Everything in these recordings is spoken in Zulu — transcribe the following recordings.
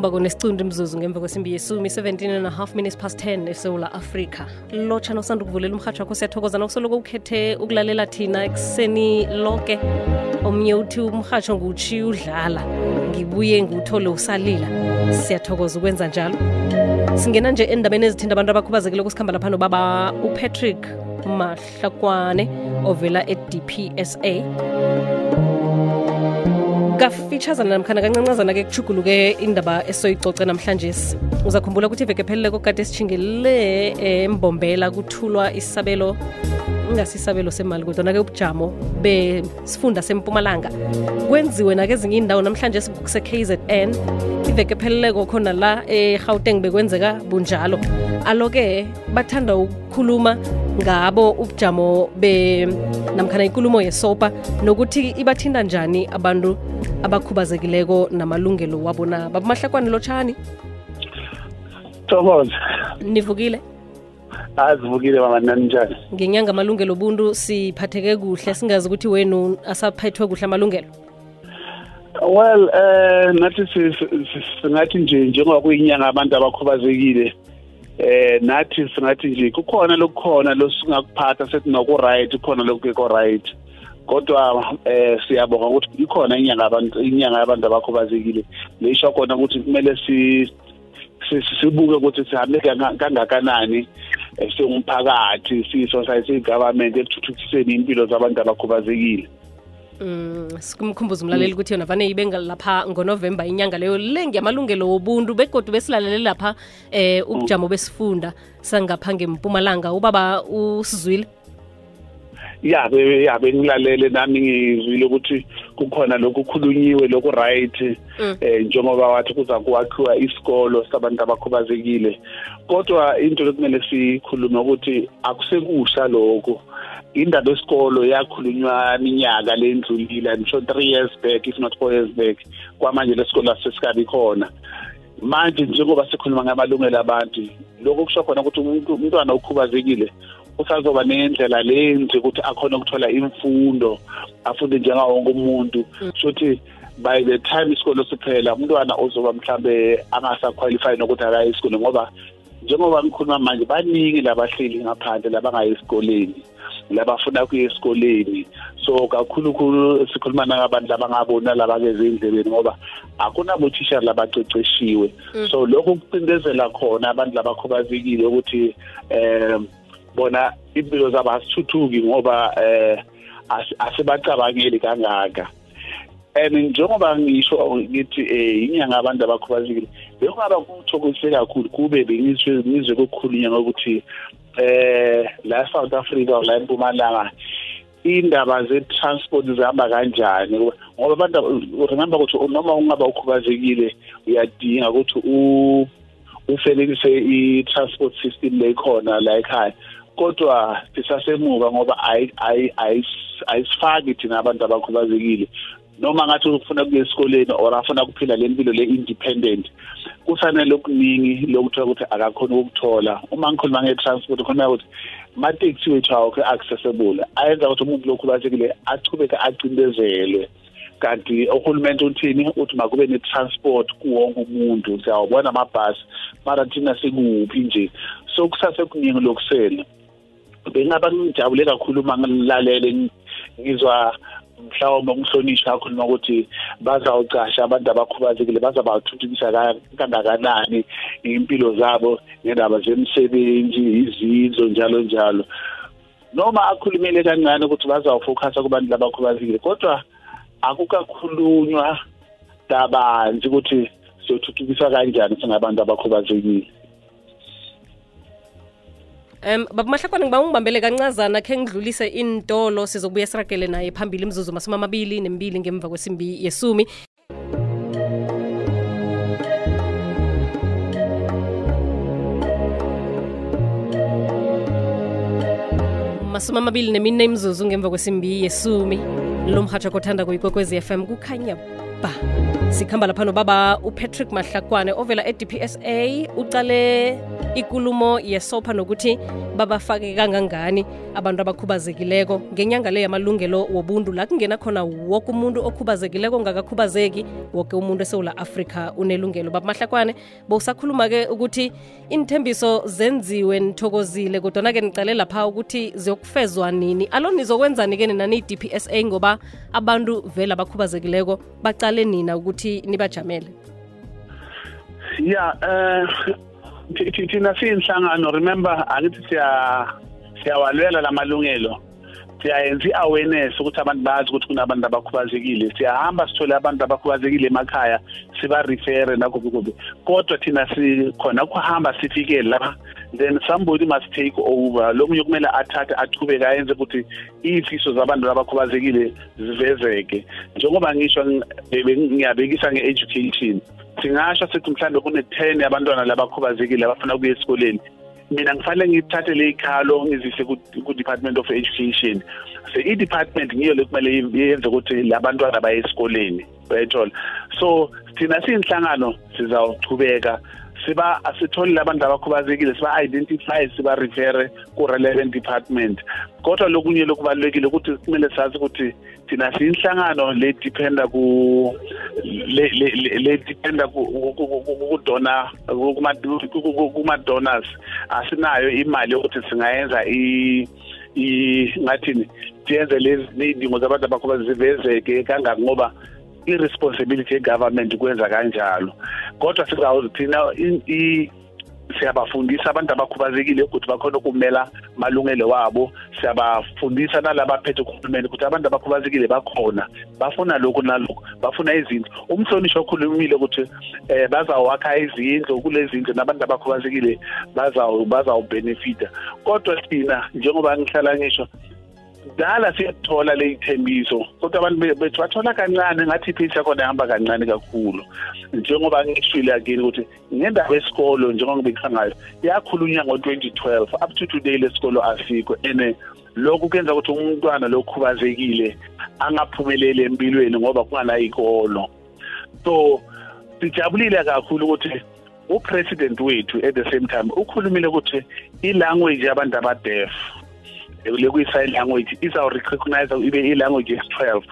nekhomba konesicundi imzuzu ngemva kwesimbi yesumi 17 and a half minutes past 10 esewula afrika. Lotsha nosanda ukuvulela umhatsho wakho siyathokoza. Nokusoloko ukhethe ukulalela thina ekuseni loke omnye uthi umhatsho ngutshiya udlala ngibuye ngiwuthole usalila. Siyathokoza ukwenza njalo. Singena nje endabeni ezithinta abantu abakhubazekile kusikhamba lapha nobaba upatrick mahlakwane ovela e-dpsa kafitshazana namkhana kancancazana-ke kuchuguluke indaba esoyicoce namhlanje. Uzakhumbula ukuthi iveke pheleleko kade sitshingele embombela kuthulwa isabelo ingasisabelo semali kodwa-ke ubujamo besifunda sempumalanga. Kwenziwe nakezinye indawo namhlanje kuse-kzn iveke pheleleko khona la egauteng bekwenzeka bunjalo. Alo-ke bathanda ukukhuluma ngabo ubujamo be namkhana inkulumo yesopa nokuthi ibathinda njani abantu abakhubazekileko namalungelo wabo na? Babumahlakwane lotshani thokoza nivukile? Azivukile mama nani njani? Ngenyanga amalungelo obuntu siphatheke kuhle singazi ukuthi wenu asaphethwe kuhle amalungelo? Well eh nathi singathi nje njengoba kuyinyanga abantu abakhubazekile eh nathi singathi nje kukhona lokukhona losingakuphatha sethi noku-right khona lokungekho right. Kodwa eh siyabonga ukuthi ikhona inyanga abantu inyanga yabantu abakhubazekile leisho khona ukuthi kumele si sibuke ukuthi sihambe kangakanani singumphakathi siyi-society government ekuthuthukiseni impilo zabantu abakhubazekile Mm, sikumkhumbuza umlaleli ukuthi yona vane ibe lapha ngonovemba inyanga leyo le ngiyamalungelo wobuntu begodu besilalele lapha eh ubujamo besifunda sangapha ngempumalanga. Ubaba usizwile? Ya ya bengilalele nami ngizwile ukuthi kukhona lokhu khulunyiwe lokhu right eh njengoba wathi kuza kwakhiwa isikolo sabantu abakhubazekile. Kodwa into lokumele sikhulume ukuthi akusekusha lokho indaba yesikolo yakhulunywa iminyaka lendlulile ngisho 3 years back if not 4 years back kwamanje lesikolo asesikabi khona. Manje njengoba sikhuluma ngamalungelo abantu lokho kusho khona ukuthi umuntu umntwana okhubazekile usazoba nendlela lenzi ukuthi akhona ukuthola imfundo afunde njengawo wonke umuntu. Shothi by the time isikolo siphela umntwana ozoba mhlambe angasaqualify nokuthi akaye esikoleni ngoba njengoba ngikhuluma manje baningi labahleli ngaphandle labangayi esikoleni. Labafuna kuya esikoleni. So kakhulu khulu sikhuluma nangabantu labangabona labakeze endlebeni ngoba akunabothisha labaceceshiwe so lokho kucindezela khona abantu labakhubazekile ukuthi um bona impilo zabo asithuthuki ngoba eh asibacabangeli kangaka. And njengoba ngisho ngithi eh inyanga abantu abakhubazekile bekungaba kumthokosise kakhulu kube bengizwe ngizwe kokukhulunywa ngokuthi eh la South Africa la eMpumalanga indaba ze-transport zihamba kanjani? Ngoba abantu remember ukuthi noma ungaba ukhubazekile uyadinga ukuthi u ufelekise i-transport system lekhona la ekhaya. Kodwa sisasemuva ngoba ayisifaki thina abantu abakhubazekile. Noma ngathi ufuna kuya esikoleni or afuna kuphila le mpilo le-independent kufanele okuningi lokuthiwa ukuthi akakhona ukukuthola. Uma ngikhuluma nge-transport khona ukuthi amateksi wethu awokho accessible ayenza ukuthi umuntu lokhubazekile achubeke acindezelwe. Kanti uhulumeni uthini? Uthi makube ne-transport kuwonke umuntu siyawubona amabhasi mara thina sikuphi nje? So kusasekuningi lokusela bengaba ngijabule kakhulu uma ngilalele ngizwa mhlawumbe umhlonishwa akhuluma ukuthi bazawucasha abantu abakhubazekile bazabathuthukisa kangakanani impilo zabo ngendaba zemisebenzi izindlo njalo njalo. Noma akhulumele kancane ukuthi bazawufocusa kubantu labakhubazekile kodwa akukakhulunywa kabanzi ukuthi siyothuthukisa kanjani singabantu abakhubazekile. Um babumahlakwane ngiba ungibambele kancazana khe ngidlulise intolo sizobuya siragele naye phambili imzuzu masumi amabili nembili ngemva kwesimbi yesumi. Masumi amabili nemine imzuzu ngemva kwesimbi yesumi. Lo mhatsho kothanda kuyikwekwezi FM kukhanya ba sikhamba lapha nobaba upatrick mahlakwane ovela e-dpsa ucale ikulumo yesopha nokuthi babafake kangangani abantu abakhubazekileko. Ngenyanga le yamalungelo wobuntu la kungena khona woke umuntu okhubazekileko ongakakhubazeki woke umuntu esewula afrika unelungelo. Baba mahlakwane bowusakhuluma-ke ukuthi inthembiso zenziwe nithokozile kodwana-ke nicale lapha ukuthi ziyokufezwa nini. Alo nizokwenzani-ke nina niyi-dpsa ngoba abantu vele abakhubazekileko bacale nina ukuthi nibajamele? Ya eh thi- thi- thina siyinhlangano remember angithi siya siyawalwela lamalungelo siyayenza i-awareness ukuthi abantu bazi ukuthi kunabantu abakhubazekile. Siyahamba sithole abantu abakhubazekile emakhaya siba-refere nakho kuphi kodwa thina sikhona kuhamba sifikele lapha then somebody must take over. Lo munye kumele athathe aqhubeke ayenze ukuthi iy'fiso zabantu abakhubazekile zivezeke. Njengoba ngisho ngiyabekisa nge-education singasho sithi mhlawumbe kune-ten yabantwana labakhubazekile abafuna ukuya esikoleni. Mina ngifanele ngithathe le ikhalo ngizise ku- ku-department of education. Se i-department ngiyo le kumele yenze ukuthi labantwana baye esikoleni uyayithola so thina siyinhlangano sizawuchubeka. Siba asitholi labantu abakhubazekile siba-identify siba-refere ku-relevant department. Kodwa lokunye lokubalulekile ukuthi kumele sazi ukuthi thina siyinhlangano ku le- le- le- le-dependa ku- ku- ku- ku- kudona kuma- ku- ku- kuma-donors asinayo imali yokuthi singayenza i ngathini siyenze lezi ney'dingo zabantu abakhubazekile zivezeke kangaki ngoba i-responsibility ye-government kwenza kanjalo. Kodwa sizawuthina i- i- siyabafundisa abantu abakhubazekile ukuthi bakhona ukumela malungelo wabo. Siyabafundisa nalabaphethe kuhulumeni ukuthi abantu abakhubazekile bakhona bafuna lokhu nalokhu bafuna izinto. Umhlonishwa okhulumile ukuthi eh bazawakha izindlu kule zindlu nabantu abakhubazekile bazaw bazawubenefita kodwa thina njengoba ngihlala ngisho kudala siyathola le ithembiso kodwa abantu be- bethu bathola kancane ngathi iphisi yakhona ihamba kancane kakhulu. Njengoba ngishile akini ukuthi ngendaba yesikolo njengoba ngibekha ngayo yakhulunywa ngo-2012 up to today lesikolo asikho and lokhu kuyenza ukuthi umntwana lokhubazekile angaphumeleli empilweni ngoba kunganayikolo. So sijabulile kakhulu ukuthi upresident wethu at the same time ukhulumile ukuthi i-language yabantu abadeaf lekuyi-sign language izawurecognize ibe i-language yes-12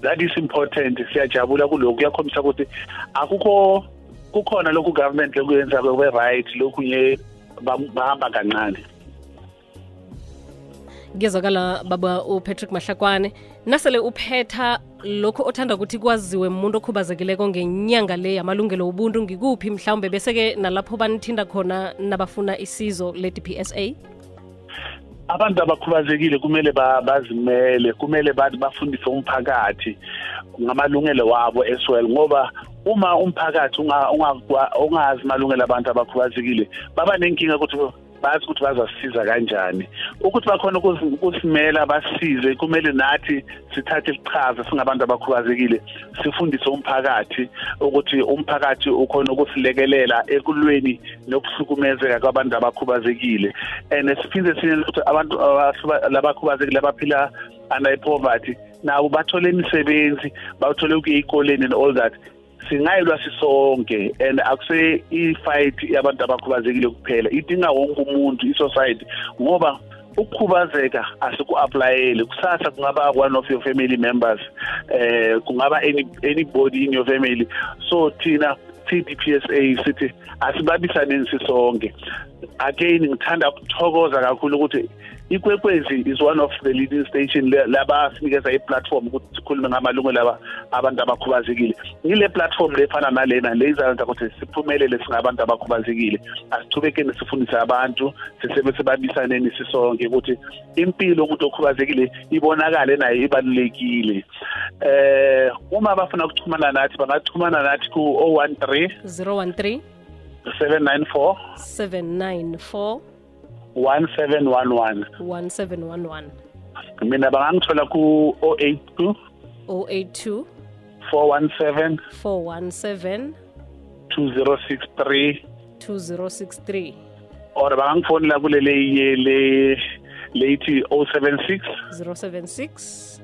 that is important. Siyajabula kulokhu. Kuyakhombisa ukuthi akukho kukhona lokhu government lokuyenza kwe-right lokunye bahamba kancane. Kuyezwakala baba upatrick mahlakwane. Nasele uphetha lokhu othanda ukuthi kwaziwe umuntu okhubazekileko ngenyanga le yamalungelo obuntu ngikuphi mhlawumbe? Bese-ke nalapho banithinda khona nabafuna isizo le-dpsa abantu abakhubazekile kumele ba- bazimele kumele ba- bafundise umphakathi ngamalungelo wabo as well ngoba uma umphakathi unga- ungakwa- ungazi malungelo abantu abakhubazekile baba nenkinga ukuthi bazi ukuthi bazasisiza kanjani. Ukuthi bakhona ukusimela basisize kumele nathi sithathe isichaza singabantu abakhubazekile sifundise umphakathi ukuthi umphakathi ukhona ukusilekelela ekulweni nokuhlukumezeka kwabantu abakhubazekile. And siphinde siyenze ukuthi abantu labakhubazekile abaphila under poverty nabo bathole imisebenzi bathole ukuya ey'koleni and all that. Singayelwa sisonke and akuse i-fight yabantu abakhubazekile kuphela. Idinga wonke umuntu i-society ngoba ukukhubazeka asiku-aplayele kusasa kungaba one of your family members eh kungaba any anybody in your family. So thina TDPSA sithi asibabisaneni sisonke. Again ngithanda ukuthokoza kakhulu ukuthi ikwekwezi is one of the leading station le- laba sinikeza i-platform ukuthi sikhulume ngamalungelo laba abantu abakhubazekile. Ngile platform lefana nalena le izayenza ukuthi siphumelele singabantu abakhubazekile. Asichubekeni sifundise abantu sisebe sebabisaneni sisonke ukuthi impilo umuntu okhubazekile ibonakale nayo ibalulekile. Eh uma bafuna ukuxhumana nathi bangaxhumana nathi ku 013 013 794 794 1711 1711 mina bangangithola ku 082 082 417 417 2063 2063 or bangangifonela kule le le leyithi 076 076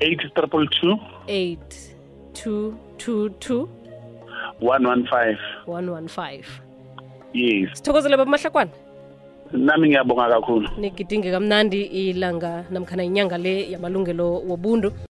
822 8 222 115 115 yes. Sithokozele bamahlakwana nami ngiyabonga kakhulu. Nigidinge kamnandi ilanga namkhana inyanga le yamalungelo wobuntu